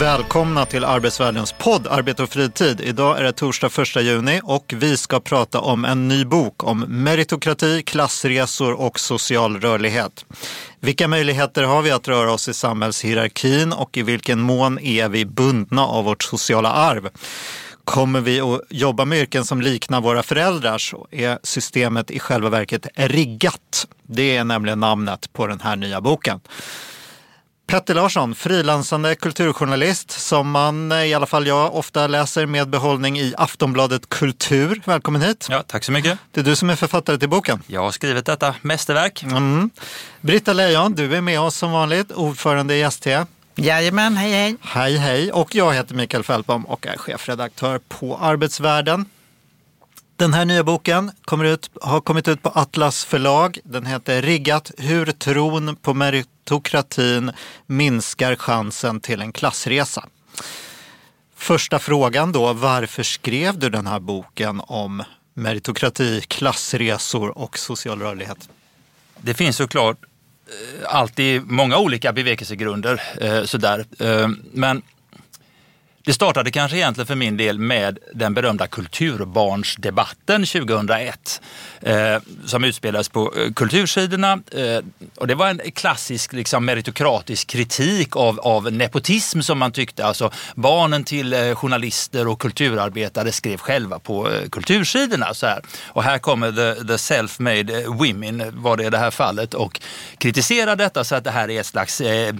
Välkomna till Arbetsvärldens podd Arbete och fritid. Idag är det torsdag 1 juni och vi ska prata om en ny bok om meritokrati, klassresor och social rörlighet. Vilka möjligheter har vi att röra oss i samhällshierarkin och i vilken mån är vi bundna av vårt sociala arv? Kommer vi att jobba med yrken som liknar våra föräldrars är systemet i själva verket riggat. Det är nämligen namnet på den här nya boken. Petter Larsson, frilansande kulturjournalist som man, i alla fall jag, ofta läser med behållning i Aftonbladet Kultur. Välkommen hit! Ja, tack så mycket! Det är du som är författare till boken. Jag har skrivit detta mästerverk. Mm. Britta Lejon, du är med oss som vanligt, ordförande i ST. Jajamän, hej hej! Hej hej! Och jag heter Mikael Fältbom och är chefredaktör på Arbetsvärlden. Den här nya boken kommer ut, har kommit ut på Atlas förlag. Den heter Riggat hur tron på meritokratin minskar chansen till en klassresa. Första frågan då, varför skrev du den här boken om meritokrati, klassresor och social rörlighet? Det finns såklart eh, alltid många olika bevekelsegrunder. Eh, sådär. Eh, men det startade kanske egentligen för min del med den berömda kulturbarnsdebatten 2001 eh, som utspelades på eh, kultursidorna. Eh, och det var en klassisk liksom, meritokratisk kritik av, av nepotism som man tyckte. Alltså barnen till eh, journalister och kulturarbetare skrev själva på eh, kultursidorna. Så här. Och här kommer the, the self-made eh, women, var det i det här fallet, och kritiserar detta så att det här är ett slags eh,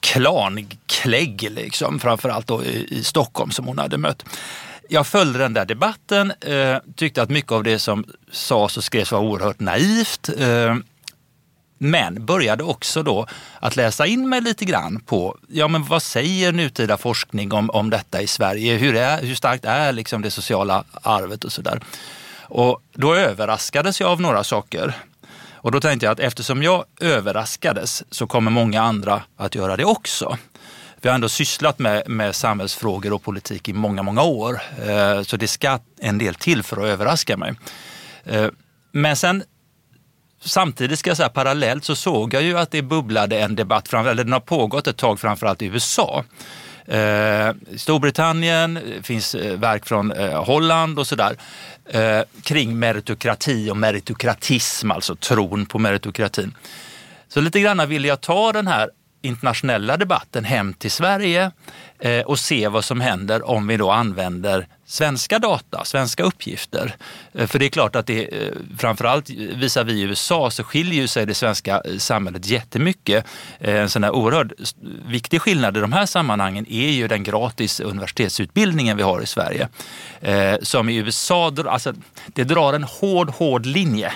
klanklägg, liksom, framförallt då i, i Stockholm som hon hade mött. Jag följde den där debatten, eh, tyckte att mycket av det som sades och skrevs var oerhört naivt. Eh, men började också då att läsa in mig lite grann på ja, men vad säger nutida forskning om, om detta i Sverige? Hur, är, hur starkt är liksom det sociala arvet och sådär? Och då överraskades jag av några saker. Och då tänkte jag att eftersom jag överraskades så kommer många andra att göra det också. Vi har ändå sysslat med, med samhällsfrågor och politik i många, många år. Eh, så det ska en del till för att överraska mig. Eh, men sen samtidigt ska jag säga parallellt så såg jag ju att det bubblade en debatt, eller den har pågått ett tag framförallt i USA. Eh, Storbritannien, finns eh, verk från eh, Holland och sådär kring meritokrati och meritokratism, alltså tron på meritokratin. Så lite grann ville jag ta den här internationella debatten hem till Sverige och se vad som händer om vi då använder svenska data, svenska uppgifter. Eh, för det är klart att det, eh, framförallt visar vi USA så skiljer sig det svenska eh, samhället jättemycket. En sån här oerhört viktig skillnad i de här sammanhangen är ju den gratis universitetsutbildningen vi har i Sverige. Som i USA, alltså, det drar en hård, hård linje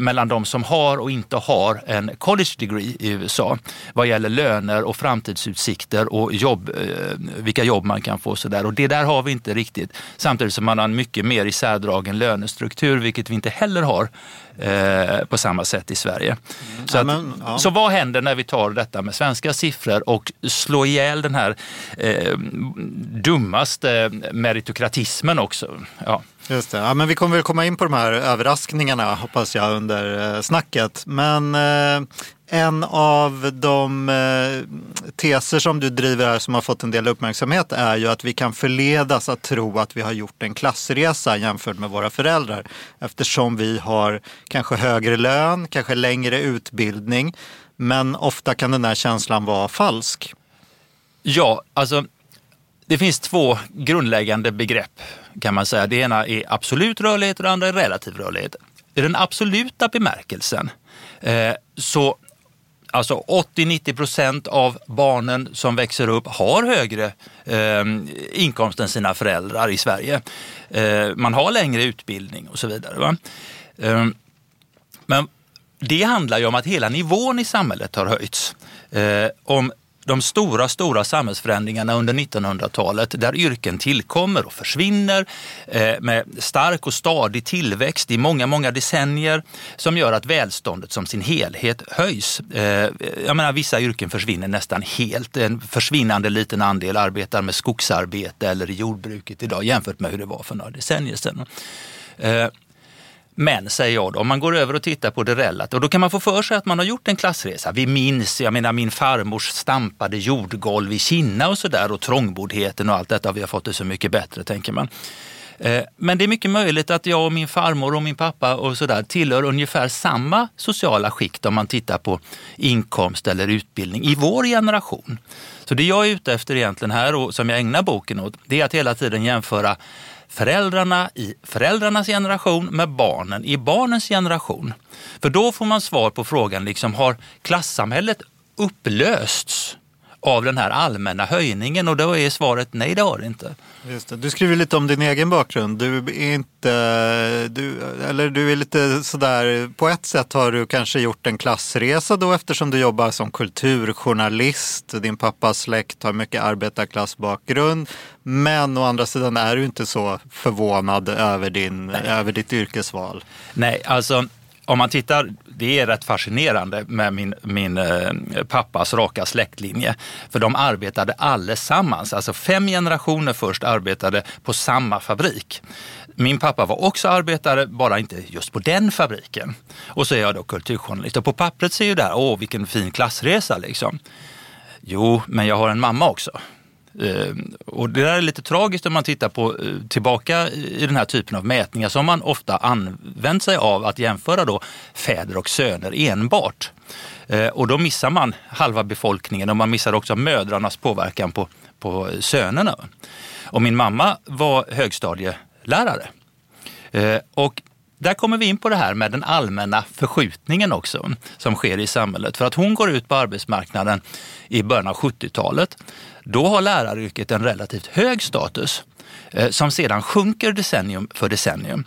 mellan de som har och inte har en college degree i USA vad gäller löner och framtidsutsikter och jobb, vilka jobb man kan få. Så där. Och det där har vi inte riktigt Samtidigt som man har en mycket mer isärdragen lönestruktur, vilket vi inte heller har eh, på samma sätt i Sverige. Mm. Så, att, ja, men, ja. så vad händer när vi tar detta med svenska siffror och slår ihjäl den här eh, dummaste meritokratismen också? Ja. Just det. Ja, men vi kommer väl komma in på de här överraskningarna hoppas jag under eh, snacket. Men eh, en av de eh, teser som du driver här som har fått en del uppmärksamhet är ju att vi kan förledas att tro att vi har gjort en klassresa jämfört med våra föräldrar. Eftersom vi har kanske högre lön, kanske längre utbildning. Men ofta kan den här känslan vara falsk. Ja, alltså det finns två grundläggande begrepp kan man säga. Det ena är absolut rörlighet och det andra är relativ rörlighet. I den absoluta bemärkelsen eh, så alltså 80-90 procent av barnen som växer upp har högre eh, inkomst än sina föräldrar i Sverige. Eh, man har längre utbildning och så vidare. Eh, men det handlar ju om att hela nivån i samhället har höjts. Eh, om de stora, stora samhällsförändringarna under 1900-talet där yrken tillkommer och försvinner eh, med stark och stadig tillväxt i många, många decennier som gör att välståndet som sin helhet höjs. Eh, jag menar, vissa yrken försvinner nästan helt. En försvinnande liten andel arbetar med skogsarbete eller i jordbruket idag jämfört med hur det var för några decennier sedan. Eh, men, säger jag då, om man går över och tittar på det relativt, och då kan man få för sig att man har gjort en klassresa. Vi minns, jag menar min farmors stampade jordgolv i Kina och sådär och trångboddheten och allt detta. Vi har fått det så mycket bättre, tänker man. Eh, men det är mycket möjligt att jag och min farmor och min pappa och sådär tillhör ungefär samma sociala skikt om man tittar på inkomst eller utbildning i vår generation. Så det jag är ute efter egentligen här och som jag ägnar boken åt, det är att hela tiden jämföra föräldrarna i föräldrarnas generation med barnen i barnens generation. För då får man svar på frågan, liksom, har klassamhället upplösts av den här allmänna höjningen? Och då är svaret nej, det har det inte. Just det. Du skriver lite om din egen bakgrund. Du är inte, du, eller du är lite sådär, på ett sätt har du kanske gjort en klassresa då eftersom du jobbar som kulturjournalist. Din pappas släkt har mycket arbetarklassbakgrund. Men å andra sidan är du inte så förvånad över, din, över ditt yrkesval. Nej, alltså om man tittar, det är rätt fascinerande med min, min eh, pappas raka släktlinje. För de arbetade allesammans, alltså fem generationer först arbetade på samma fabrik. Min pappa var också arbetare, bara inte just på den fabriken. Och så är jag då kulturjournalist. Och på pappret ser ju där, åh vilken fin klassresa liksom. Jo, men jag har en mamma också. Eh, och det där är lite tragiskt om man tittar på eh, tillbaka i den här typen av mätningar som man ofta använt sig av att jämföra då fäder och söner enbart. Eh, och då missar man halva befolkningen och man missar också mödrarnas påverkan på, på sönerna. Och min mamma var högstadielärare. Och där kommer vi in på det här med den allmänna förskjutningen också som sker i samhället. För att hon går ut på arbetsmarknaden i början av 70-talet då har läraryrket en relativt hög status eh, som sedan sjunker decennium för decennium.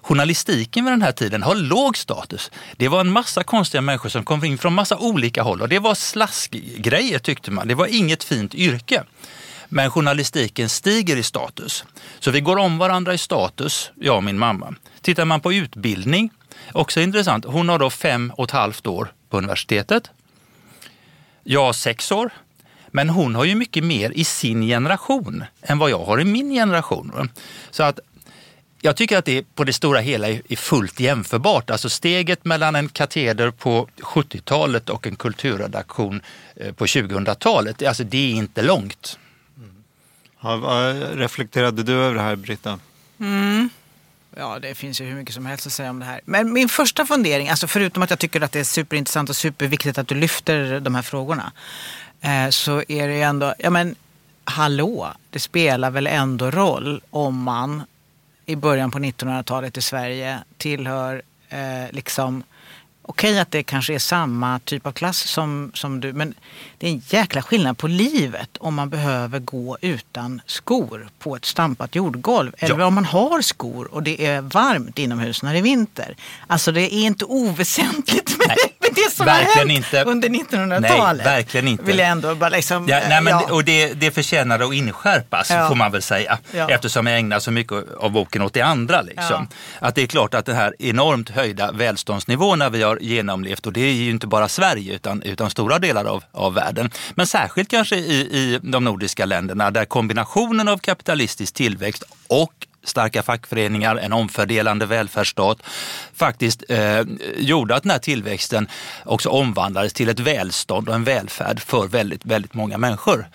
Journalistiken vid den här tiden har låg status. Det var en massa konstiga människor som kom in från massa olika håll och det var slaskgrejer tyckte man. Det var inget fint yrke. Men journalistiken stiger i status. Så vi går om varandra i status, jag och min mamma. Tittar man på utbildning, också intressant. Hon har då fem och ett halvt år på universitetet. Jag har sex år. Men hon har ju mycket mer i sin generation än vad jag har i min generation. Så att jag tycker att det på det stora hela är fullt jämförbart. Alltså steget mellan en kateder på 70-talet och en kulturredaktion eh, på 2000-talet, alltså det är inte långt. Ja, reflekterade du över det här, Britta? Mm. Ja, det finns ju hur mycket som helst att säga om det här. Men min första fundering, alltså förutom att jag tycker att det är superintressant och superviktigt att du lyfter de här frågorna, så är det ju ändå, ja men hallå, det spelar väl ändå roll om man i början på 1900-talet i Sverige tillhör eh, liksom Okej att det kanske är samma typ av klass som, som du, men det är en jäkla skillnad på livet om man behöver gå utan skor på ett stampat jordgolv. Eller ja. om man har skor och det är varmt inomhus när det är vinter. Alltså det är inte oväsentligt med, med det som verkligen har hänt inte. under 1900-talet. Nej, verkligen inte. Vill jag ändå bara liksom, ja, nej, men, ja. Och det, det förtjänar att inskärpas ja. får man väl säga. Ja. Eftersom jag ägnar så mycket av boken åt det andra. Liksom. Att det är klart att den här enormt höjda välståndsnivån vi har genomlevt och det är ju inte bara Sverige utan, utan stora delar av, av världen. Men särskilt kanske i, i de nordiska länderna där kombinationen av kapitalistisk tillväxt och starka fackföreningar, en omfördelande välfärdsstat faktiskt eh, gjorde att den här tillväxten också omvandlades till ett välstånd och en välfärd för väldigt, väldigt många människor.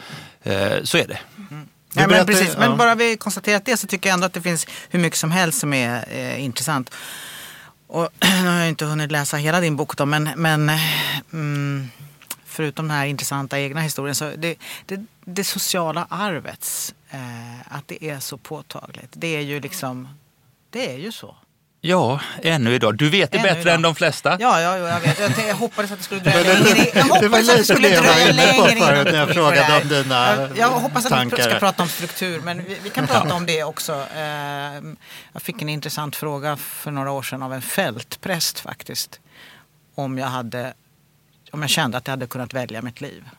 Eh, så är det. Mm. Ja, men, precis. men bara vi konstaterat det så tycker jag ändå att det finns hur mycket som helst som är eh, intressant. Och nu har jag inte hunnit läsa hela din bok då, men, men mm, förutom den här intressanta egna historien så det, det, det sociala arvets, eh, att det är så påtagligt. Det är ju liksom, det är ju så. Ja, ännu idag. Du vet det ännu bättre idag. än de flesta. Ja, ja, jag vet. Jag, jag hoppades att det skulle dröja längre. Jag hoppades att det skulle dröja längre när jag frågade om dina jag, jag hoppas att tankar. vi ska prata om struktur, men vi, vi kan prata om det också. Eh, jag fick en intressant fråga för några år sedan av en fältpräst faktiskt. Om jag, hade, om jag kände att jag hade kunnat välja mitt liv.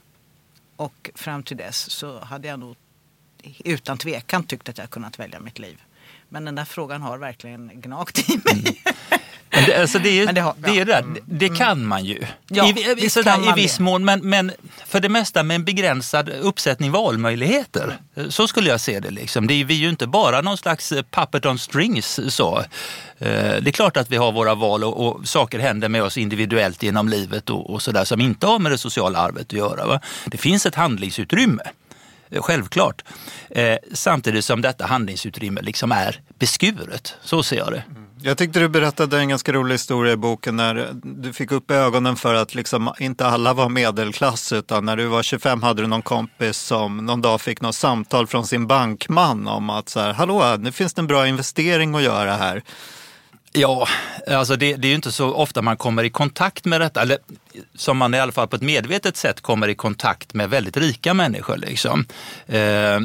Och fram till dess så hade jag nog utan tvekan tyckt att jag kunnat välja mitt liv. Men den där frågan har verkligen gnagt i mig. Mm. Men det, alltså det, är, Men det har- det, är det, där. det kan man ju. Ja, I, i, sådär, man I viss det. mån, men, men för det mesta med en begränsad uppsättning valmöjligheter. Så skulle jag se det. Liksom. det är, vi är ju inte bara någon slags eh, puppet on strings. Så. Eh, Det är klart att vi har våra val och, och saker händer med oss individuellt genom livet och, och sådär som inte har med det sociala arvet att göra. Va? Det finns ett handlingsutrymme. Självklart. Eh, samtidigt som detta handlingsutrymme liksom är beskuret. Så ser jag det. Mm. Jag tyckte du berättade en ganska rolig historia i boken när du fick upp ögonen för att liksom inte alla var medelklass utan när du var 25 hade du någon kompis som någon dag fick något samtal från sin bankman om att så här, hallå, nu finns det en bra investering att göra här. Ja, alltså det, det är ju inte så ofta man kommer i kontakt med detta, eller som man i alla fall på ett medvetet sätt kommer i kontakt med väldigt rika människor. Liksom. Eh,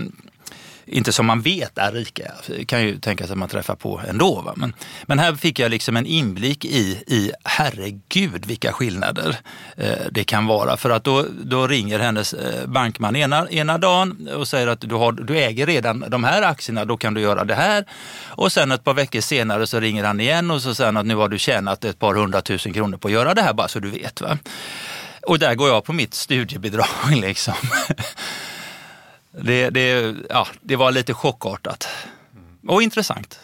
inte som man vet är rika, Det kan ju tänka sig att man träffar på ändå. Va? Men, men här fick jag liksom en inblick i, i herregud vilka skillnader eh, det kan vara. För att då, då ringer hennes eh, bankman ena, ena dagen och säger att du, har, du äger redan de här aktierna, då kan du göra det här. Och sen ett par veckor senare så ringer han igen och så säger han att nu har du tjänat ett par hundratusen kronor på att göra det här bara så du vet. Va? Och där går jag på mitt studiebidrag liksom. Det, det, ja, det var lite chockartat och intressant.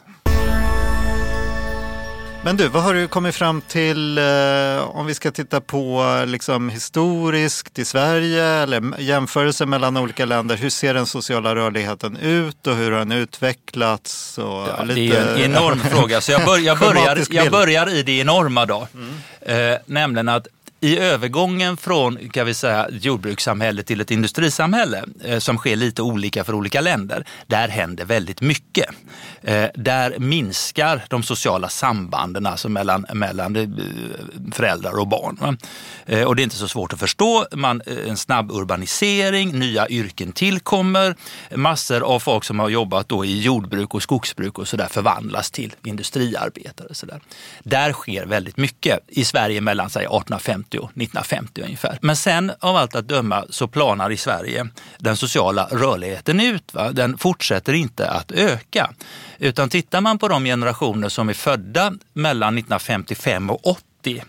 Men du, vad har du kommit fram till eh, om vi ska titta på liksom, historiskt i Sverige eller jämförelser mellan olika länder? Hur ser den sociala rörligheten ut och hur har den utvecklats? Och Ja, lite- det är en enorm fråga, så jag, bör, jag, börjar, jag börjar i det enorma då. Eh, nämligen att i övergången från kan vi säga, jordbrukssamhälle till ett industrisamhälle eh, som sker lite olika för olika länder, där händer väldigt mycket. Eh, där minskar de sociala sambanden alltså mellan, mellan eh, föräldrar och barn. Eh, och det är inte så svårt att förstå. Man, en snabb urbanisering, nya yrken tillkommer, massor av folk som har jobbat då i jordbruk och skogsbruk och så där förvandlas till industriarbetare. Så där. där sker väldigt mycket i Sverige mellan say, 1850 och 1950 ungefär. Men sen av allt att döma så planar i Sverige den sociala rörligheten ut. Va? Den fortsätter inte att öka. Utan tittar man på de generationer som är födda mellan 1955 och 80,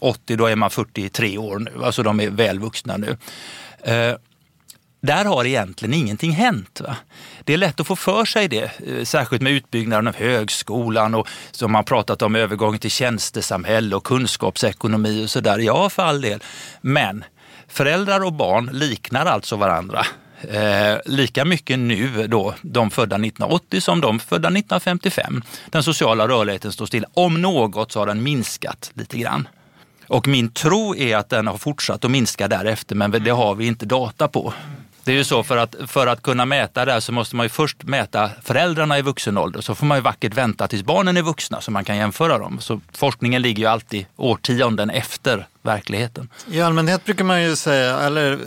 80 eh, då är man 43 år nu, alltså de är väl vuxna nu. Eh, där har egentligen ingenting hänt. Va? Det är lätt att få för sig det, eh, särskilt med utbyggnaden av högskolan och som man pratat om övergången till tjänstesamhälle och kunskapsekonomi och sådär. Ja, för all del. Men föräldrar och barn liknar alltså varandra. Eh, lika mycket nu då, de födda 1980 som de födda 1955. Den sociala rörligheten står stilla. Om något så har den minskat lite grann. Och min tro är att den har fortsatt att minska därefter, men det har vi inte data på. Det är ju så för att, för att kunna mäta det här så måste man ju först mäta föräldrarna i vuxen ålder. Så får man ju vackert vänta tills barnen är vuxna så man kan jämföra dem. Så forskningen ligger ju alltid årtionden efter verkligheten. I allmänhet brukar man ju säga, eller eh,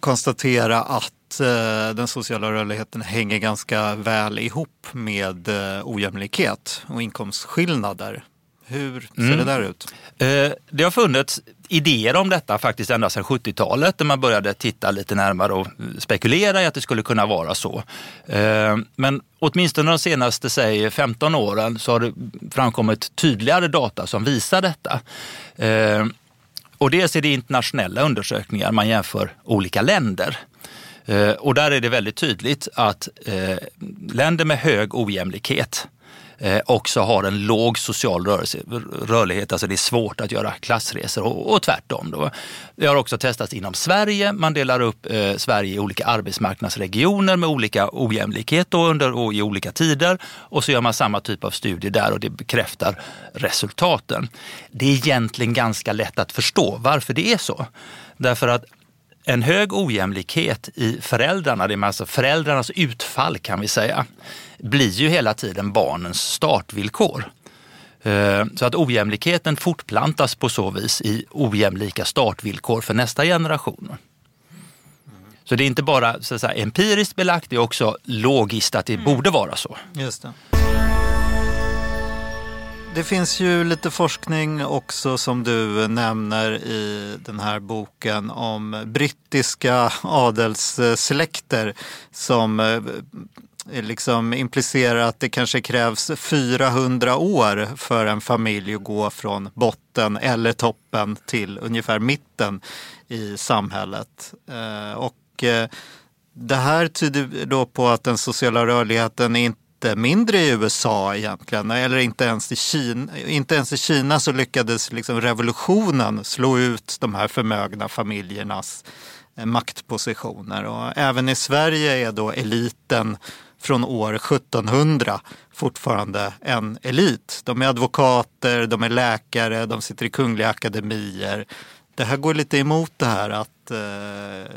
konstatera att eh, den sociala rörligheten hänger ganska väl ihop med eh, ojämlikhet och inkomstskillnader. Hur ser Mm. det där ut? Eh, Det har funnits idéer om detta faktiskt ända sedan 70-talet där man började titta lite närmare och spekulera i att det skulle kunna vara så. Men åtminstone de senaste säg 15 åren så har det framkommit tydligare data som visar detta. Och dels är det internationella undersökningar, man jämför olika länder. Eh, och där är det väldigt tydligt att eh, länder med hög ojämlikhet eh, också har en låg social rörelse, rörlighet. Alltså det är svårt att göra klassresor och, och tvärtom. Då. Det har också testats inom Sverige. Man delar upp eh, Sverige i olika arbetsmarknadsregioner med olika ojämlikhet då under, och i olika tider. Och så gör man samma typ av studier där och det bekräftar resultaten. Det är egentligen ganska lätt att förstå varför det är så. Därför att en hög ojämlikhet i föräldrarna, det är alltså föräldrarnas utfall kan vi säga, blir ju hela tiden barnens startvillkor. Eh, Så att ojämlikheten fortplantas på så vis i ojämlika startvillkor för nästa generation. Så det är inte bara så säga, empiriskt belagt, det är också logiskt att det borde vara så. Just det. Det finns ju lite forskning också som du nämner i den här boken om brittiska adelssläkter som eh, liksom implicerar att det kanske krävs 400 år för en familj att gå från botten eller toppen till ungefär mitten i samhället. Eh, och eh, det här tyder då på att den sociala rörligheten inte mindre i USA egentligen, eller inte ens i Kina. Inte ens i Kina så lyckades liksom revolutionen slå ut de här förmögna familjernas eh, maktpositioner. Och även i Sverige är då eliten från år 1700 fortfarande en elit. De är advokater, de är läkare, de sitter i kungliga akademier. Det här går lite emot det här att eh,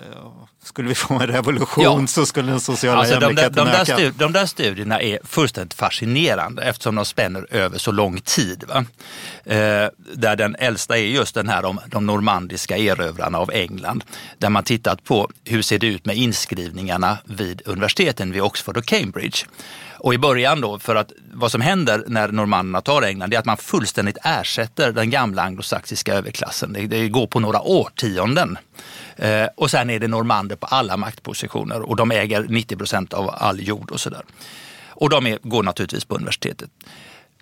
skulle vi få en revolution ja. så skulle den sociala alltså jämlikheten de, de, öka. Där de där studierna är fullständigt fascinerande eftersom de spänner över så lång tid. Eh, där den äldsta är just den här om de normandiska erövrarna av England. Där man tittat på hur ser det ut med inskrivningarna vid universiteten vid Oxford och Cambridge. Och i början då, för att vad som händer när normanderna tar England, det är att man fullständigt ersätter den gamla anglosaxiska överklassen. Det, det går på några årtionden. Eh, och sen är det normander på alla maktpositioner och de äger 90 procent av all jord och sådär. Och de är, går naturligtvis på universitetet.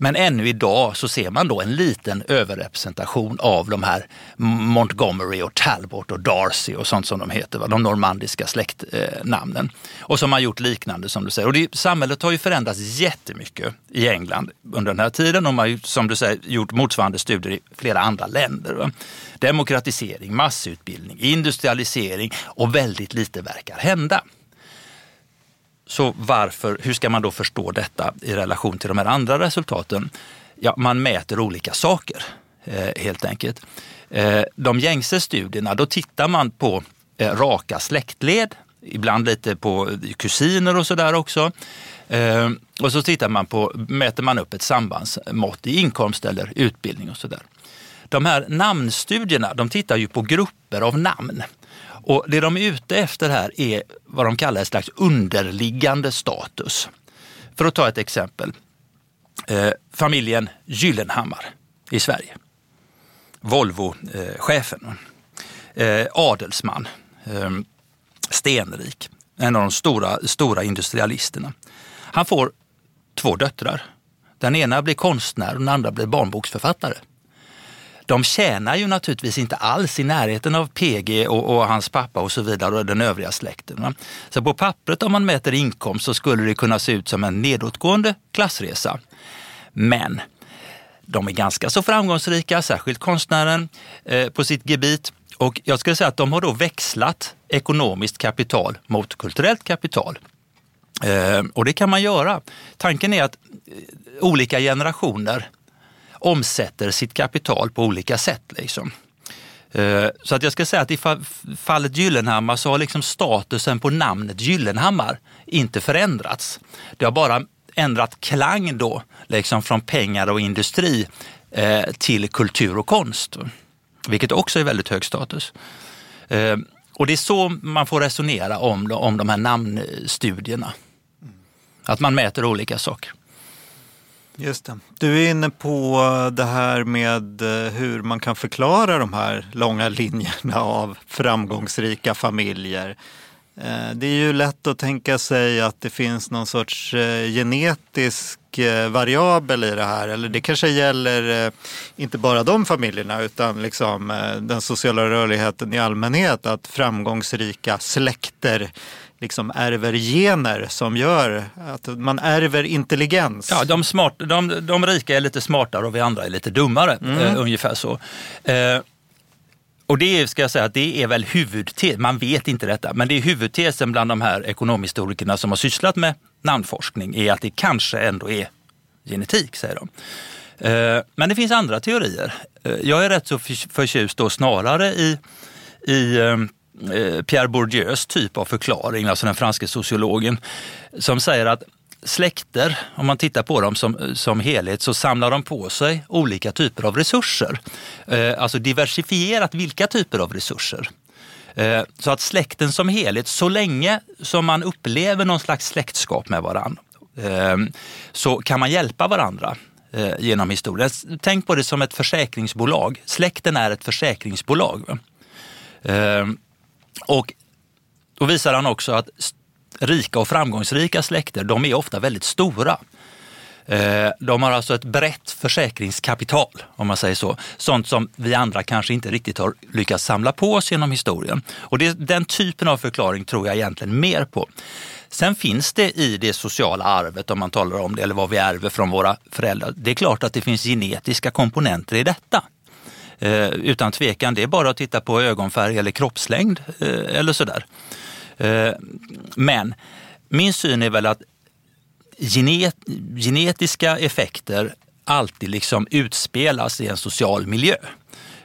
Men ännu idag så ser man då en liten överrepresentation av de här Montgomery och Talbot och Darcy och sånt som de heter, de normandiska släktnamnen. Eh, och som har gjort liknande som du säger. Och det, samhället har ju förändrats jättemycket i England under den här tiden De man har ju, som du säger gjort motsvarande studier i flera andra länder. Va? Demokratisering, massutbildning, industrialisering och väldigt lite verkar hända. Så varför, hur ska man då förstå detta i relation till de här andra resultaten? Ja, man mäter olika saker eh, helt enkelt. Eh, de gängse studierna, då tittar man på eh, raka släktled, ibland lite på kusiner och sådär också. Och så tittar man på, mäter man upp ett sambandsmått i inkomst eller utbildning och sådär. De här namnstudierna, de tittar ju på grupper av namn. Och det de är ute efter här är vad de kallar ett slags underliggande status. För att ta ett exempel. Eh, familjen Gyllenhammar i Sverige. Volvo-chefen. Eh, adelsman. Eh, stenrik. En av de stora, stora industrialisterna. Han får två döttrar. Den ena blir konstnär och den andra blir barnboksförfattare de tjänar ju naturligtvis inte alls i närheten av PG och, och hans pappa och så vidare och den övriga släkten. Va? Så på pappret om man mäter inkomst så skulle det kunna se ut som en nedåtgående klassresa. Men de är ganska så framgångsrika, särskilt konstnären, eh, på sitt gebit. Och jag skulle säga att de har då växlat ekonomiskt kapital mot kulturellt kapital. Eh, och det kan man göra. Tanken är att eh, olika generationer omsätter sitt kapital på olika sätt. Liksom. Eh, så att jag ska säga att i fallet Gyllenhammar så har liksom statusen på namnet Gyllenhammar inte förändrats. Det har bara ändrat klang då, liksom från pengar och industri eh, till kultur och konst. Vilket också är väldigt hög status. Eh, och det är så man får resonera om, om de här namnstudierna. Att man mäter olika saker. Just det. Du är inne på eh, det här med eh, hur man kan förklara de här långa linjerna av framgångsrika familjer. Eh, det är ju lätt att tänka sig att det finns någon sorts genetisk variabel i det här. Eller det kanske gäller inte bara de familjerna utan liksom den sociala rörligheten i allmänhet. Att framgångsrika släkter liksom ärver gener som gör att man ärver intelligens. Ja, de, smart, de, de rika är lite smartare och vi andra är lite dummare, mm. eh, ungefär så. Eh, och det ska jag säga, det är väl huvudtesen, man vet inte detta, men det är huvudtesen bland de här ekonomhistorikerna som har sysslat med namnforskning är att det kanske ändå är genetik, säger de. Eh, men det finns andra teorier. Eh, jag är rätt så förtjust då snarare i, i Eh, Eh, Pierre Bourdieus typ av förklaring, alltså den franske sociologen, som säger att släkter, om man tittar på dem som, som helhet, så samlar de på sig olika typer av resurser. Eh, alltså diversifierat vilka typer av resurser. Eh, så att släkten som helhet, så länge som man upplever någon slags släktskap med varandra, eh, så kan man hjälpa varandra eh, genom historien. Tänk på det som ett försäkringsbolag. Släkten är ett försäkringsbolag. Eh, och då visar han också att rika och framgångsrika släkter, de är ofta väldigt stora. Eh, de har alltså ett brett försäkringskapital, om man säger så. Sånt som vi andra kanske inte riktigt har lyckats samla på oss genom historien. Och det, den typen av förklaring tror jag egentligen mer på. Sen finns det i det sociala arvet, om man talar om det, eller vad vi ärver från våra föräldrar. Det är klart att det finns genetiska komponenter i detta. Eh, utan tvekan, det är bara att titta på ögonfärg eller kroppslängd eh, eller sådär. Eh, men min syn är väl att genet, genetiska effekter alltid liksom utspelas i en social miljö.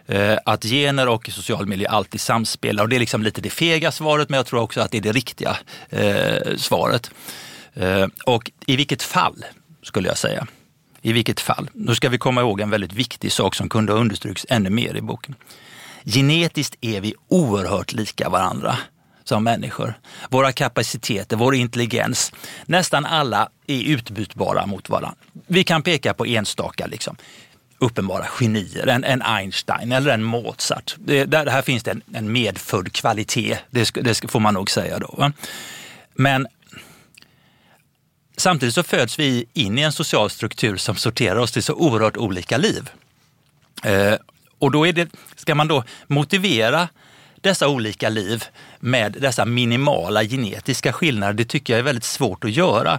Eh, att gener och social miljö alltid samspelar och det är liksom lite det fega svaret men jag tror också att det är det riktiga eh, svaret. Eh, och i vilket fall, skulle jag säga, i vilket fall, nu ska vi komma ihåg en väldigt viktig sak som kunde ha understrukits ännu mer i boken. Genetiskt är vi oerhört lika varandra som människor. Våra kapaciteter, vår intelligens, nästan alla är utbytbara mot varandra. Vi kan peka på enstaka liksom, uppenbara genier, en, en Einstein eller en Mozart. Det, där, här finns det en, en medfödd kvalitet, det, det, får man nog säga då. Va? Men samtidigt så föds vi in i en social struktur som sorterar oss till så oerhört olika liv. Eh, och då är det, ska man då motivera dessa olika liv med dessa minimala genetiska skillnader, det tycker jag är väldigt svårt att göra.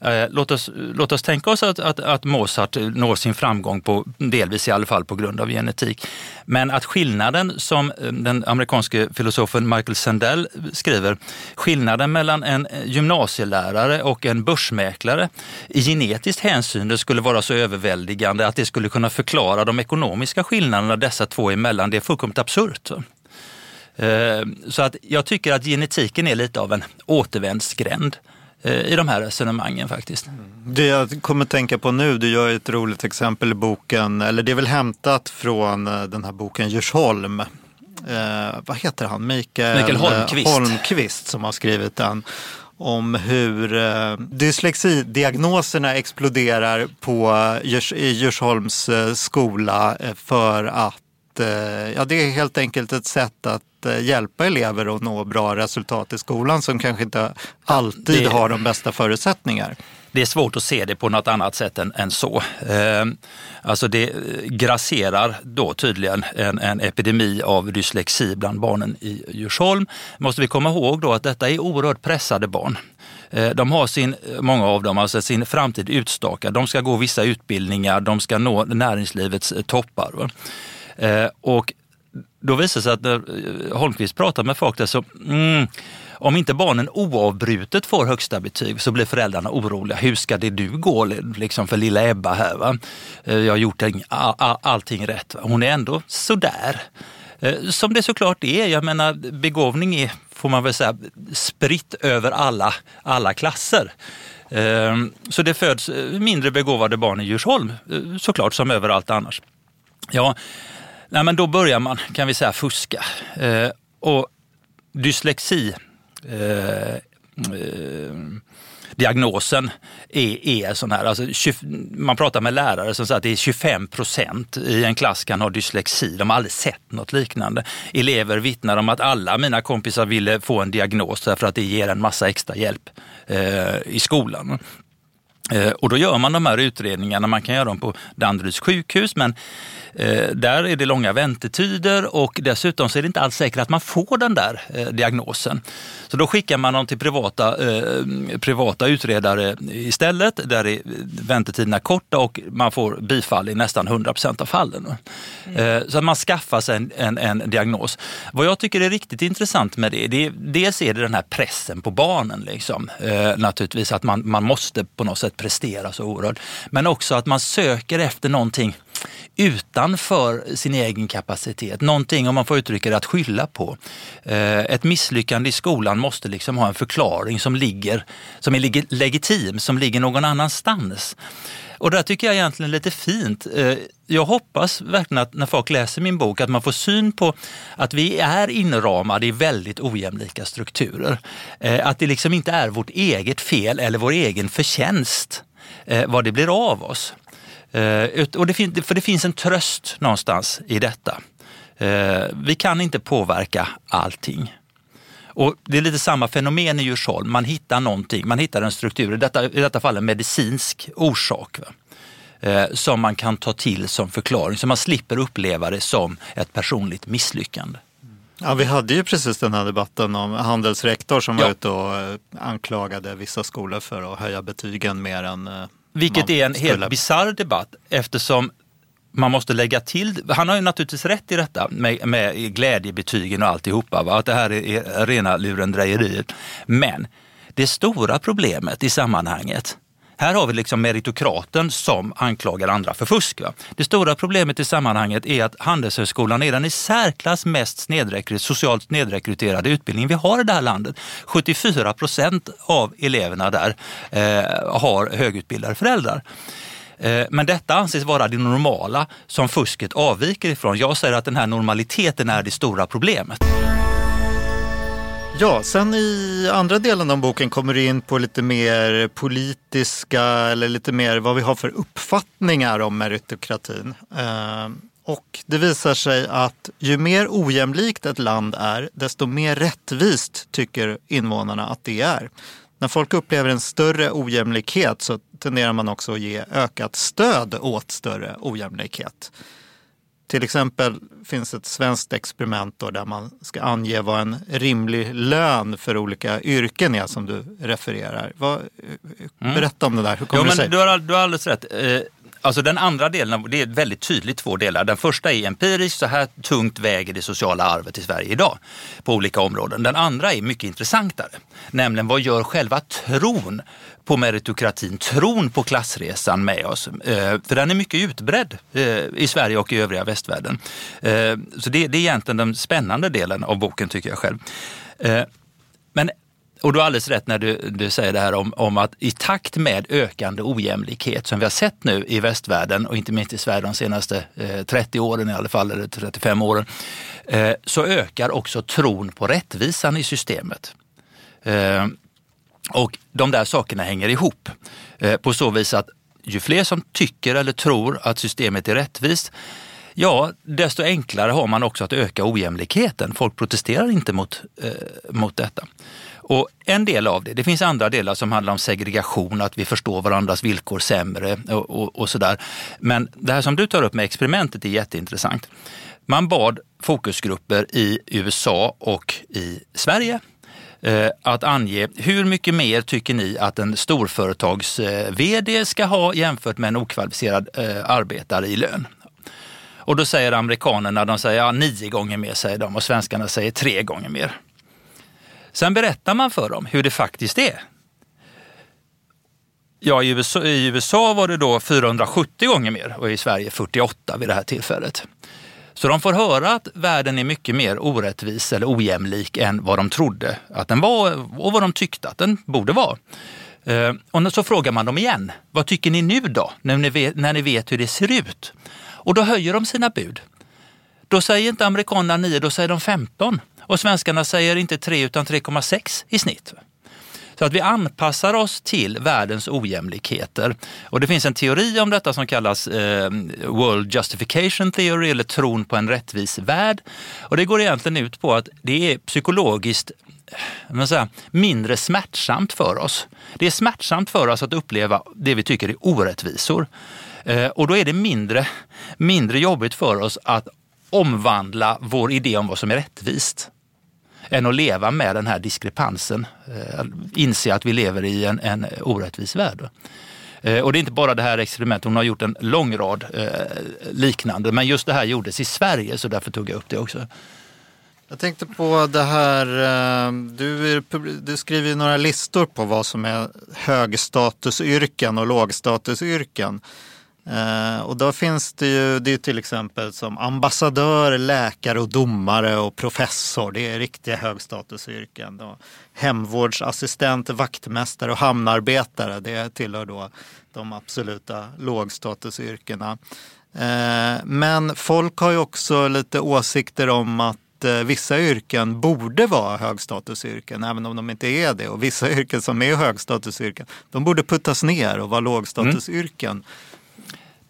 Eh, låt oss, låt oss tänka oss att, att, att Mozart når sin framgång, på, delvis i alla fall på grund av genetik. Men att skillnaden som eh, den amerikanske filosofen Michael Sandel skriver, skillnaden mellan en gymnasielärare och en börsmäklare i genetiskt hänsyn skulle vara så överväldigande att det skulle kunna förklara de ekonomiska skillnaderna dessa två emellan. Det är fullkomligt absurt. Eh, så att jag tycker att genetiken är lite av en återvändsgränd eh, i de här resonemangen faktiskt. Det jag kommer tänka på nu, du gör ett roligt exempel i boken, eller det är väl hämtat från eh, den här boken Djursholm. Eh, vad heter han? Mikael, Mikael Holmqvist. Holmqvist som har skrivit den. Om hur eh, dyslexidiagnoserna exploderar på Djurs, i Djursholms skola för att ja, det är helt enkelt ett sätt att Eh, hjälpa elever att nå bra resultat i skolan som kanske inte alltid det, har de bästa förutsättningar. Det är svårt att se det på något annat sätt än, än så. Eh, alltså det grasserar då tydligen en, en, epidemi av dyslexi bland barnen i Djursholm. Måste vi komma ihåg då att detta är oerhört pressade barn. Eh, de har sin, många av dem, alltså sin framtid utstakad. De ska gå vissa utbildningar, de ska nå näringslivets toppar. Eh, och då visar det sig att när eh, Holmqvist pratar med folk där så, mm, om inte barnen oavbrutet får högsta betyg så blir föräldrarna oroliga. Hur ska det du gå liksom för lilla Ebba här? Va? Eh, jag har gjort allting rätt. Va? Hon är ändå sådär. Eh, som det såklart är. Jag menar begåvning är, får man väl säga, spritt över alla, alla klasser. Så det föds mindre begåvade barn i Djursholm såklart som överallt annars. Ja, Nej, men då börjar man, kan vi säga, fuska. Eh, och dyslexi, eh, eh, diagnosen är, är sån här, alltså, 20, man pratar med lärare som säger att det är 25 procent i en klass kan ha dyslexi. De har aldrig sett något liknande. Elever vittnar om att alla mina kompisar ville få en diagnos därför att det ger en massa extra hjälp eh, i skolan. Eh, och då gör man de här utredningarna, man kan göra dem på Danderyds sjukhus men Eh, där är det långa väntetider och dessutom så är det inte alls säkert att man får den där eh, diagnosen. Så då skickar man dem till privata, eh, privata utredare istället där är väntetiderna korta och man får bifall i nästan 100 procent av fallen. Mm. Så att man skaffar sig en, en, en, diagnos. Vad jag tycker är riktigt intressant med det, det är, dels är det den här pressen på barnen. Liksom. naturligtvis att man, man måste på något sätt prestera så oerhört. Men också att man söker efter någonting utanför sin egen kapacitet. Någonting, om man får uttrycka det, att skylla på. Eh, ett misslyckande i skolan måste liksom ha en förklaring som, ligger, som är legitim, som ligger någon annanstans. Och det tycker jag egentligen är lite fint. Eh, jag hoppas verkligen att när folk läser min bok att man får syn på att vi är inramade i väldigt ojämlika strukturer. Eh, att det liksom inte är vårt eget fel eller vår egen förtjänst eh, vad det blir av oss. Och det för det finns en tröst någonstans i detta. Vi kan inte påverka allting. Och Det är lite samma fenomen i Djursholm. Man hittar någonting, man hittar en struktur, i detta, i detta fall en medicinsk orsak. Va? Eh, som man kan ta till som förklaring, så man slipper uppleva det som ett personligt misslyckande. Ja, vi hade ju precis den här debatten om handelsrektor som var Ja. ute och eh, anklagade vissa skolor för att höja betygen mer än eh, Vilket är en helt bisarr debatt eftersom man måste lägga till, han har ju naturligtvis rätt i detta med, med glädjebetygen och alltihopa, va? att det här är, är rena lurendrejeriet. Men det stora problemet i sammanhanget, här har vi liksom meritokraten som anklagar andra för fusk. Va? Det stora problemet i sammanhanget är att Handelshögskolan är den i särklass mest snedrekry- socialt snedrekryterade utbildning vi har i det här landet. 74 procent av eleverna där eh, har högutbildade föräldrar. Eh, men detta anses vara det normala som fusket avviker ifrån. Jag säger att den här normaliteten är det stora problemet. Ja, sen i andra delen av boken kommer du in på lite mer politiska eller lite mer vad vi har för uppfattningar om meritokratin. Eh, och det visar sig att ju mer ojämlikt ett land är, desto mer rättvist tycker invånarna att det är. När folk upplever en större ojämlikhet så tenderar man också att ge ökat stöd åt större ojämlikhet. Till exempel finns ett svenskt experiment där man ska ange vad en rimlig lön för olika yrken är som du refererar. Vad, berätta om det där. Hur kommer Ja, det sig? men du, har, du har alldeles rätt. Alltså den andra delen, det är väldigt tydligt två delar. Den första är empirisk, så här tungt väger det sociala arvet i Sverige idag på olika områden. Den andra är mycket intressantare, nämligen vad gör själva tron på meritokratin, tron på klassresan med oss? Eh, för den är mycket utbredd eh, i Sverige och i övriga västvärlden. Eh, så det, är egentligen den spännande delen av boken tycker jag själv. Men och du har alldeles rätt när du, du säger det här om, om att i takt med ökande ojämlikhet som vi har sett nu i västvärlden och inte minst i Sverige de senaste eh, 30 åren i alla fall, eller 35 åren, eh, så ökar också tron på rättvisan i systemet. Eh, och de där sakerna hänger ihop eh, på så vis att ju fler som tycker eller tror att systemet är rättvist, ja, desto enklare har man också att öka ojämlikheten. Folk protesterar inte mot, eh, mot detta. Och en del av det, det finns andra delar som handlar om segregation, att vi förstår varandras villkor sämre och, och, och sådär. Men det här som du tar upp med experimentet är jätteintressant. Man bad fokusgrupper i USA och i Sverige eh, att ange hur mycket mer tycker ni att en storföretags-vd eh, ska ha jämfört med en okvalificerad eh, arbetare i lön. Och då säger amerikanerna, de säger ja, nio gånger mer säger de och svenskarna säger tre gånger mer. Sen berättar man för dem hur det faktiskt är. Ja, i USA, i USA var det då 470 gånger mer och i Sverige 48 vid det här tillfället. Så de får höra att världen är mycket mer orättvis eller ojämlik än vad de trodde att den var och vad de tyckte att den borde vara. Eh, och så frågar man dem igen, vad tycker ni nu då, när ni vet, när ni vet hur det ser ut? Och då höjer de sina bud. Då säger inte amerikanerna 9, då säger de 15. Och svenskarna säger inte 3 utan 3,6 i snitt. Så att vi anpassar oss till världens ojämlikheter. Och det finns en teori om detta som kallas eh, World Justification Theory eller tron på en rättvis värld. Och det går egentligen ut på att det är psykologiskt eh, säga, mindre smärtsamt för oss. Det är smärtsamt för oss att uppleva det vi tycker är orättvisor. Eh, och då är det mindre, mindre jobbigt för oss att omvandla vår idé om vad som är rättvist än att leva med den här diskrepansen. Eh, inse att vi lever i en, en orättvis värld. Eh, och det är inte bara det här experimentet, hon har gjort en lång rad eh, liknande, men just det här gjordes i Sverige så därför tog jag upp det också. Jag tänkte på det här, du, är du skriver ju några listor på vad som är högstatusyrken och lågstatusyrken. Eh, och då finns det ju, det är till exempel som ambassadör, läkare och domare och professor. Det är riktiga högstatusyrken. Då. Hemvårdsassistent, vaktmästare och hamnarbetare. Det tillhör då de absoluta lågstatusyrkena. Eh, men folk har ju också lite åsikter om att eh, vissa yrken borde vara högstatusyrken, även om de inte är det. Och vissa yrken som är högstatusyrken, de borde puttas ner och vara lågstatusyrken.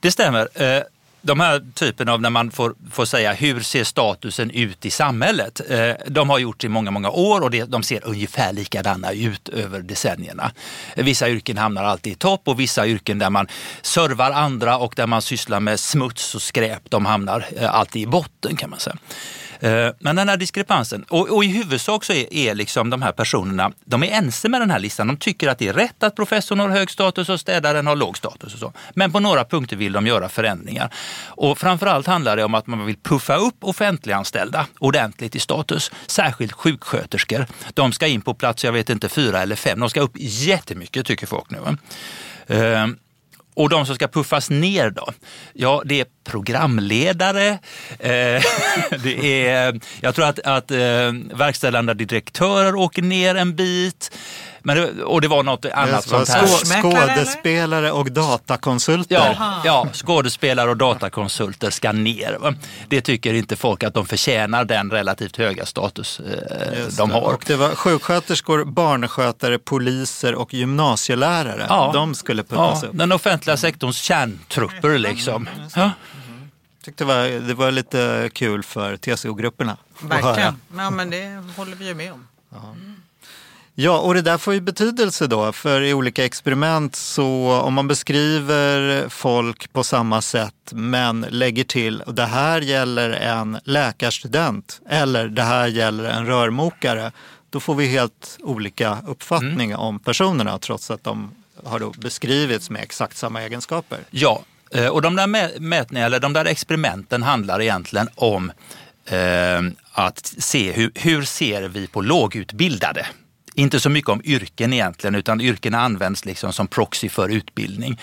Det stämmer. Eh, de här typen av när man får, får säga hur ser statusen ut i samhället. Eh, de har gjorts i många, många år och de ser ungefär likadana ut över decennierna. Vissa yrken hamnar alltid i topp och vissa yrken där man servar andra och där man sysslar med smuts och skräp, de hamnar eh, alltid i botten kan man säga. Eh, men den här diskrepansen, och, och i huvudsak så är, är liksom de här personerna, de är ense med den här listan. De tycker att det är rätt att professorn har hög status och städaren har låg status. Och så. Men på några punkter vill de göra förändringar. Och framförallt handlar det om att man vill puffa upp offentliganställda ordentligt i status. Särskilt sjuksköterskor. De ska in på plats, jag vet inte, fyra eller fem. De ska upp jättemycket tycker folk nu. Eh, och de som ska puffas ner då? Ja, det är programledare. Eh, det är, jag tror att, att eh, verkställande direktörer åker ner en bit. Men det, och det var något annat Det var sånt här. skådespelare och datakonsulter. Ja, ja, skådespelare och datakonsulter ska ner. Det tycker inte folk att de förtjänar den relativt höga status eh, Just de det. har. Och det var sjuksköterskor, barnskötare, poliser och gymnasielärare. Ja. De skulle Ja, puffas upp. den offentliga sektorns kärntrupper liksom. Ja. Tyckte det, var, det var lite kul för TCO-grupperna. Verkligen. Ja, men det håller vi ju med om. Ja, och det där får ju betydelse då, för i olika experiment så om man beskriver folk på samma sätt men lägger till det här gäller en läkarstudent eller det här gäller en rörmokare, då får vi helt olika uppfattning om personerna trots att de har beskrivits med exakt samma egenskaper. Ja, Eh, och de där mätningarna, eller de där experimenten handlar egentligen om eh, att se hur, hur ser vi på lågutbildade? Inte så mycket om yrken egentligen, utan yrkena används liksom som proxy för utbildning.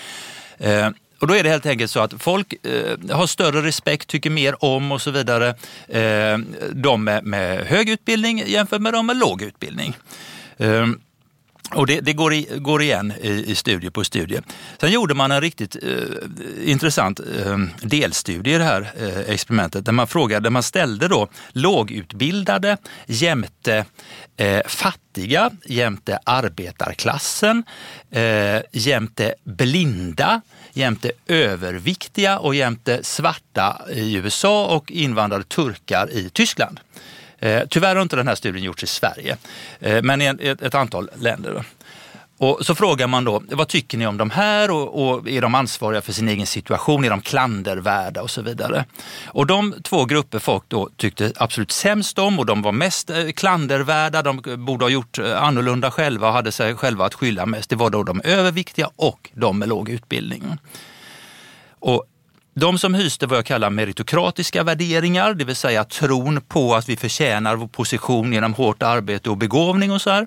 Eh, och då är det helt enkelt så att folk eh, har större respekt, tycker mer om och så vidare. Eh, de med, med hög utbildning jämfört med de med låg utbildning. Eh, och det, det går, i, går igen i, i studie på studie. Sen gjorde man en riktigt eh, intressant eh, delstudie i det här eh, experimentet där man frågade, där man ställde då lågutbildade jämte eh, fattiga, jämte arbetarklassen, eh, jämte blinda, jämte överviktiga och jämte svarta i USA och invandrade turkar i Tyskland. Eh, tyvärr har inte den här studien gjorts i Sverige, eh, men i en, ett, ett antal länder. Och så frågar man då, vad tycker ni om de här och, och är de ansvariga för sin egen situation? Är de klandervärda och så vidare? Och de två grupper folk då tyckte absolut sämst om och de var mest eh, klandervärda, de borde ha gjort eh, annorlunda själva och hade sig själva att skylla mest. Det var då de överviktiga och de med låg utbildning. Och de som hyste vad jag kallar meritokratiska värderingar, det vill säga tron på att vi förtjänar vår position genom hårt arbete och begåvning och så här.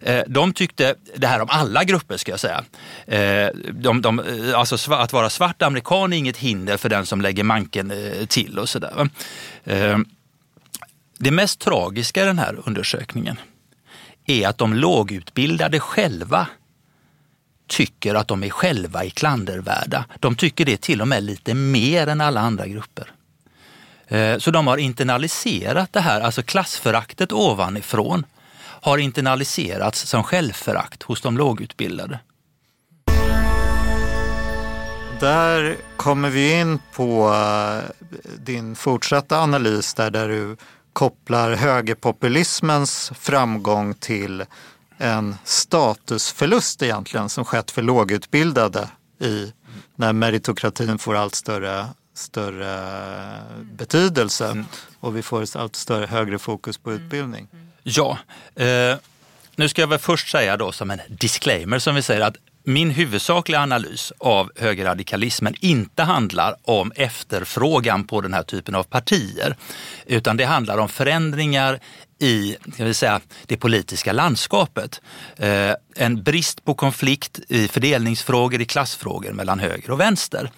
Eh, de tyckte, det här om alla grupper ska jag säga, eh, de, de, eh, alltså att vara svart amerikan är inget hinder för den som lägger manken till och sådär. Det mest tragiska i den här undersökningen är att de lågutbildade själva tycker att de är själva är klandervärda. De tycker det till och med lite mer än alla andra grupper. Eh, så de har internaliserat det här, alltså klassföraktet ovanifrån har internaliserats som självförakt hos de lågutbildade. Där kommer vi in på eh, din fortsatta analys där, där du kopplar högerpopulismens framgång till en statusförlust egentligen som skett för lågutbildade i när meritokratin får allt större, större betydelse och vi får allt större högre fokus på utbildning. Ja, eh, nu ska jag väl först säga då som en disclaimer som vi säger att min huvudsakliga analys av högerradikalismen inte handlar om efterfrågan på den här typen av partier, utan det handlar om förändringar i ska vi säga, det politiska landskapet. Eh, en brist på konflikt i fördelningsfrågor, i klassfrågor mellan höger och vänster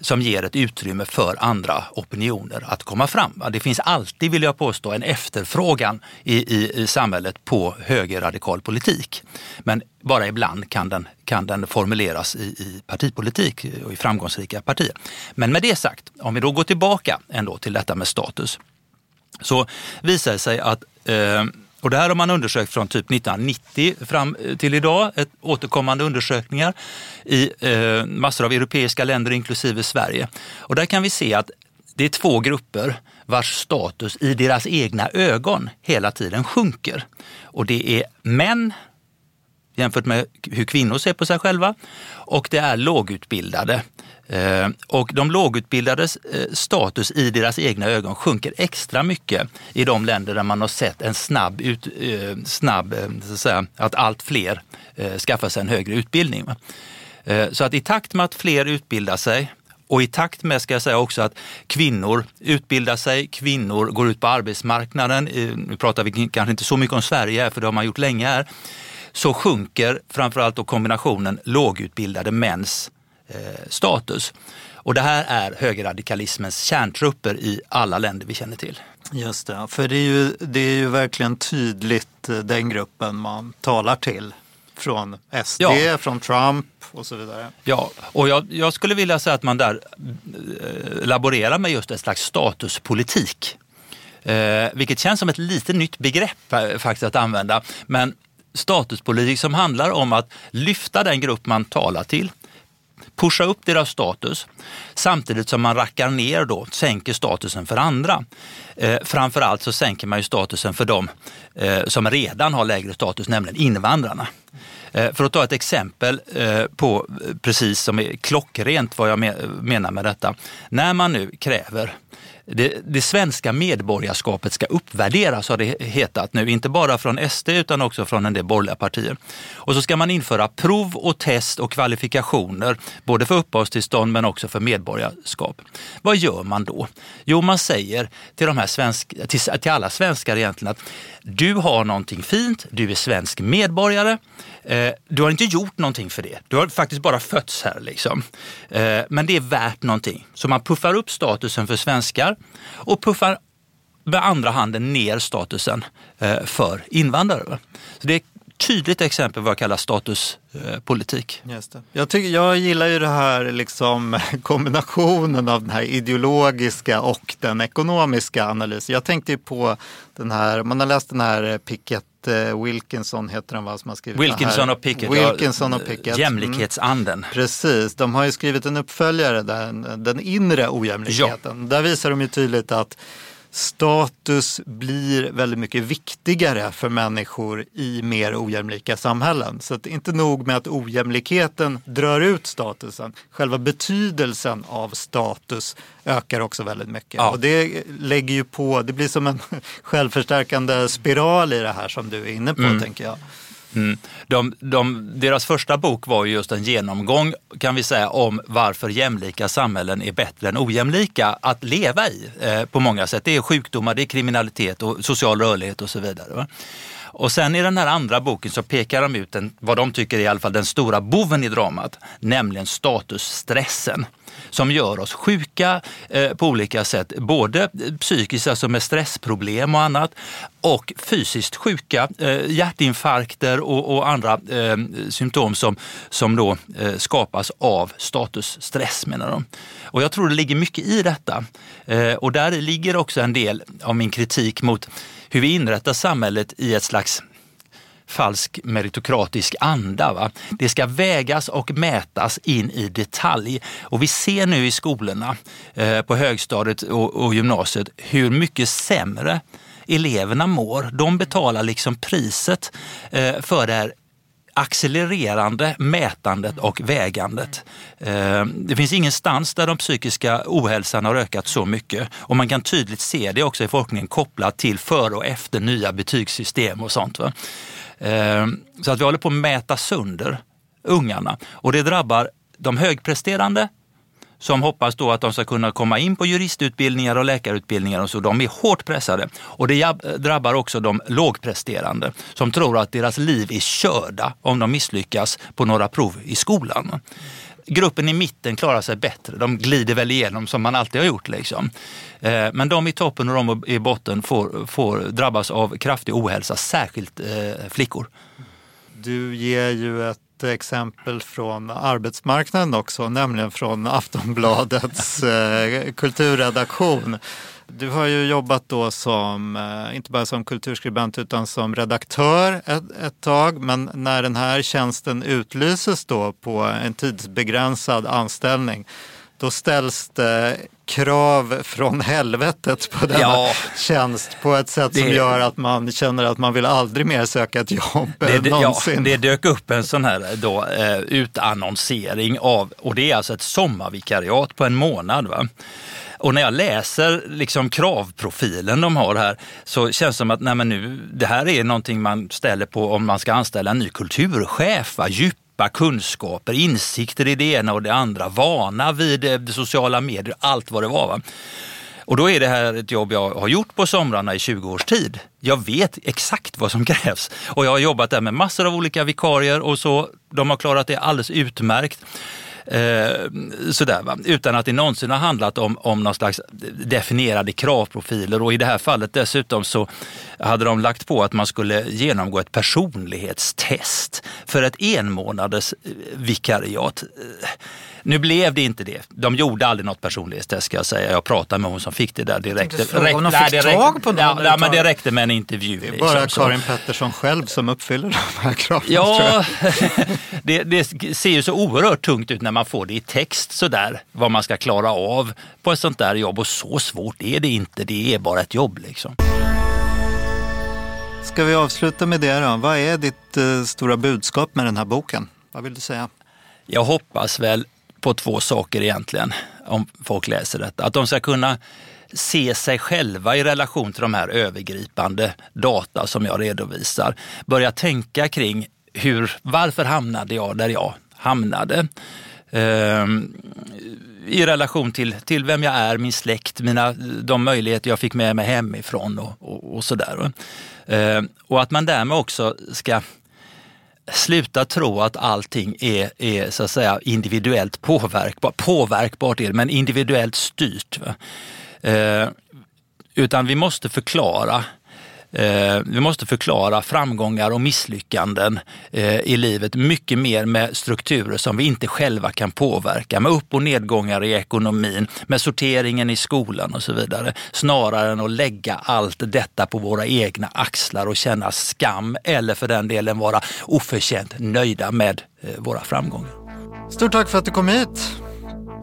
som ger ett utrymme för andra opinioner att komma fram. Det finns alltid, vill jag påstå, en efterfrågan i, i, i samhället på högerradikal politik. Men bara ibland kan den, kan den formuleras i, i partipolitik och i framgångsrika partier. Men med det sagt, om vi då går tillbaka ändå till detta med status så visar det sig att eh, Och det här har man undersökt från typ 1990 fram eh, till idag, ett återkommande undersökningar i eh, massor av europeiska länder inklusive Sverige. Och där kan vi se att det är två grupper vars status i deras egna ögon hela tiden sjunker. Och det är män jämfört med hur kvinnor ser på sig själva och det är lågutbildade. Eh, och de lågutbildades eh, status i deras egna ögon sjunker extra mycket i de länder där man har sett en snabb, ut, eh, snabb så att, säga, att allt fler skaffar sig en högre utbildning. Så att i takt med att fler utbildar sig och i takt med ska jag säga också att kvinnor utbildar sig, kvinnor går ut på arbetsmarknaden. Nu pratar vi kanske inte så mycket om Sverige här, för det har man gjort länge här. Så sjunker framförallt då kombinationen lågutbildade mäns status. Och det här är högerradikalismens kärntrupper i alla länder vi känner till. Just det, för det är ju, det är ju verkligen tydligt eh, den gruppen man talar till från SD, ja. från Trump och så vidare. Ja, och jag, jag, skulle vilja säga att man där eh, laborerar med just en slags statuspolitik. Eh, vilket känns som ett lite nytt begrepp eh, faktiskt att använda. Men statuspolitik som handlar om att lyfta den grupp man talar till, pusha upp deras status samtidigt som man rackar ner då, sänker statusen för andra. Eh, framförallt så sänker man ju statusen för dem eh, som redan har lägre status, nämligen invandrarna. Eh, för att ta ett exempel eh, på eh, precis som är klockrent vad jag menar med detta. När man nu kräver det, det, svenska medborgarskapet ska uppvärderas har det hetat nu, inte bara från SD utan också från en del borgerliga partier. Och så ska man införa prov och test och kvalifikationer både för uppehållstillstånd men också för medborgarskap. Vad gör man då? Jo, man säger till, de här svensk, till, till alla svenskar egentligen att du har någonting fint, du är svensk medborgare, eh, du har inte gjort någonting för det. Du har faktiskt bara fötts här. Liksom. Eh, men det är värt någonting. Så man puffar upp statusen för svenskar och puffar med andra handen ner statusen eh, för invandrare. Så det tydligt exempel vad jag kallar statuspolitik. Just det. Jag, tycker, jag gillar ju det här liksom, kombinationen av den här ideologiska och den ekonomiska analysen. Jag tänkte ju på den här, man har läst den här Pickett Wilkinson heter den va, som har skrivit Wilkinson och Pickett, Wilkinson och Pickett. Mm. Jämlikhetsanden. Mm. Precis, de har ju skrivit en uppföljare, den, den inre ojämlikheten. Ja. Där visar de ju tydligt att status blir väldigt mycket viktigare för människor i mer ojämlika samhällen. Så att inte nog med att ojämlikheten drar ut statusen, själva betydelsen av status ökar också väldigt mycket. Ja. Och det lägger ju på, det blir som en självförstärkande spiral i det här som du är inne på mm. tänker jag. Mm. De, de, deras första bok var just en genomgång kan vi säga om varför jämlika samhällen är bättre än ojämlika att leva i eh, på många sätt. Det är sjukdomar, det är kriminalitet och social rörlighet och så vidare. Va? Och sen i den här andra boken så pekar de ut en, vad de tycker är i alla fall den stora boven i dramat, nämligen statusstressen som gör oss sjuka eh, på olika sätt. Både psykiskt, alltså med stressproblem och annat, och fysiskt sjuka, eh, hjärtinfarkter och, och andra eh, symptom som, som då eh, skapas av statusstress menar de. Och jag tror det ligger mycket i detta. Eh, och där ligger också en del av min kritik mot hur vi inrättar samhället i ett slags falsk meritokratisk anda. Va? Det ska vägas och mätas in i detalj. Och vi ser nu i skolorna eh, på högstadiet och, och gymnasiet hur mycket sämre eleverna mår. De betalar liksom priset eh, för det här accelererande mätandet och vägandet. Eh, det finns ingenstans där den psykiska ohälsan har ökat så mycket och man kan tydligt se det också i forskningen kopplat till före och efter nya betygssystem och sånt. Va? Ehm, så att vi håller på att mäta sönder ungarna och det drabbar de högpresterande som hoppas då att de ska kunna komma in på juristutbildningar och läkarutbildningar och så. De är hårt pressade och det drabbar också de lågpresterande som tror att deras liv är körda om de misslyckas på några prov i skolan. Gruppen i mitten klarar sig bättre. De glider väl igenom som man alltid har gjort. Liksom. Eh, men de i toppen och de i botten får, får drabbas av kraftig ohälsa, särskilt eh, flickor. Du ger ju ett exempel från arbetsmarknaden också, nämligen från Aftonbladets eh, kulturredaktion. Du har ju jobbat då som, eh, inte bara som kulturskribent utan som redaktör ett, ett tag. Men när den här tjänsten utlyses då på en tidsbegränsad anställning då ställs det krav från helvetet på denna Ja. tjänst på ett sätt som Det- gör att man känner att man vill aldrig mer söka ett jobb Det, eh, det, ja, någonsin. det dök upp en sån här då, eh, utannonsering av, och det är alltså ett sommarvikariat på en månad. Va? Och när jag läser liksom kravprofilen de har här så känns det som att nej men nu, det här är någonting man ställer på om man ska anställa en ny kulturchef. Va? Djupa kunskaper, insikter i det ena och det andra, vana vid eh, sociala medier, allt vad det var. Va? Och då är det här ett jobb jag har gjort på somrarna i 20 års tid. Jag vet exakt vad som krävs och jag har jobbat där med massor av olika vikarier och så. De har klarat det alldeles utmärkt. Eh, sådär, va? Utan att det någonsin har handlat om, om någon slags definierade kravprofiler och i det här fallet dessutom så hade de lagt på att man skulle genomgå ett personlighetstest för ett enmånaders eh, vikariat. Eh, nu blev det inte det. De gjorde aldrig något personlighetstest ska jag säga. Jag pratade med hon som fick det där direkt. tänkte fråga om de nej, fick det räckte- tag på någon ja, men det räckte med en intervju. Det är bara liksom, så. Karin Pettersson själv som uppfyller de här kraven. Ja, det, det ser ju så oerhört tungt ut när man får det i text sådär, vad man ska klara av på ett sånt där jobb. Och så svårt är det inte, det är bara ett jobb liksom. Ska vi avsluta med det då? Vad är ditt eh, stora budskap med den här boken? Vad vill du säga? Jag hoppas väl på två saker egentligen, om folk läser detta. Att de ska kunna se sig själva i relation till de här övergripande data som jag redovisar. Börja tänka kring hur, varför hamnade jag där jag hamnade? Ehm, I relation till, till vem jag är, min släkt, mina, de möjligheter jag fick med mig hemifrån och, och, och sådär. Ehm, och att man därmed också ska sluta tro att allting är, är så att säga individuellt påverkbart. Påverkbart är det, men individuellt styrt. Eh, utan vi måste förklara Eh, vi måste förklara framgångar och misslyckanden eh, i livet mycket mer med strukturer som vi inte själva kan påverka, med upp och nedgångar i ekonomin, med sorteringen i skolan och så vidare. Snarare än att lägga allt detta på våra egna axlar och känna skam eller för den delen vara oförtjänt nöjda med eh, våra framgångar. Stort tack för att du kom hit,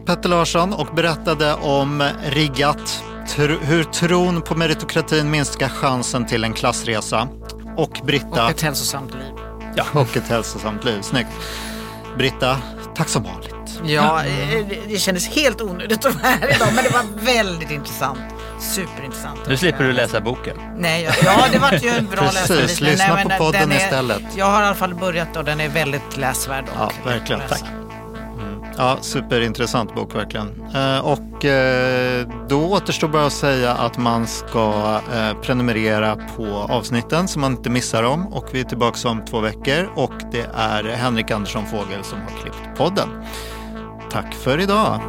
Petter Larsson, och berättade om Riggat, tr- hur tron på meritokratin minskar chansen till en klassresa. Och Britta, Och ett hälsosamt liv. och ett hälsosamt liv. Snyggt. Britta, tack som vanligt. Ja, eh, det- kändes helt onödigt att vara här idag men det var väldigt intressant. Superintressant. Nu slipper du läsa boken. Nej, ja, ja det var ju en bra Precis, läsning. Men lyssna nej, på men podden den är, istället. Jag har i alla fall börjat och den är väldigt läsvärd. Och Ja, verkligen. läsa. Tack. Ja, superintressant bok verkligen. Eh, och eh, då återstår bara att säga att man ska eh, prenumerera på avsnitten så man inte missar dem. Och vi är tillbaka om två veckor och det är Henrik Andersson Fågel som har klippt podden. Tack för idag.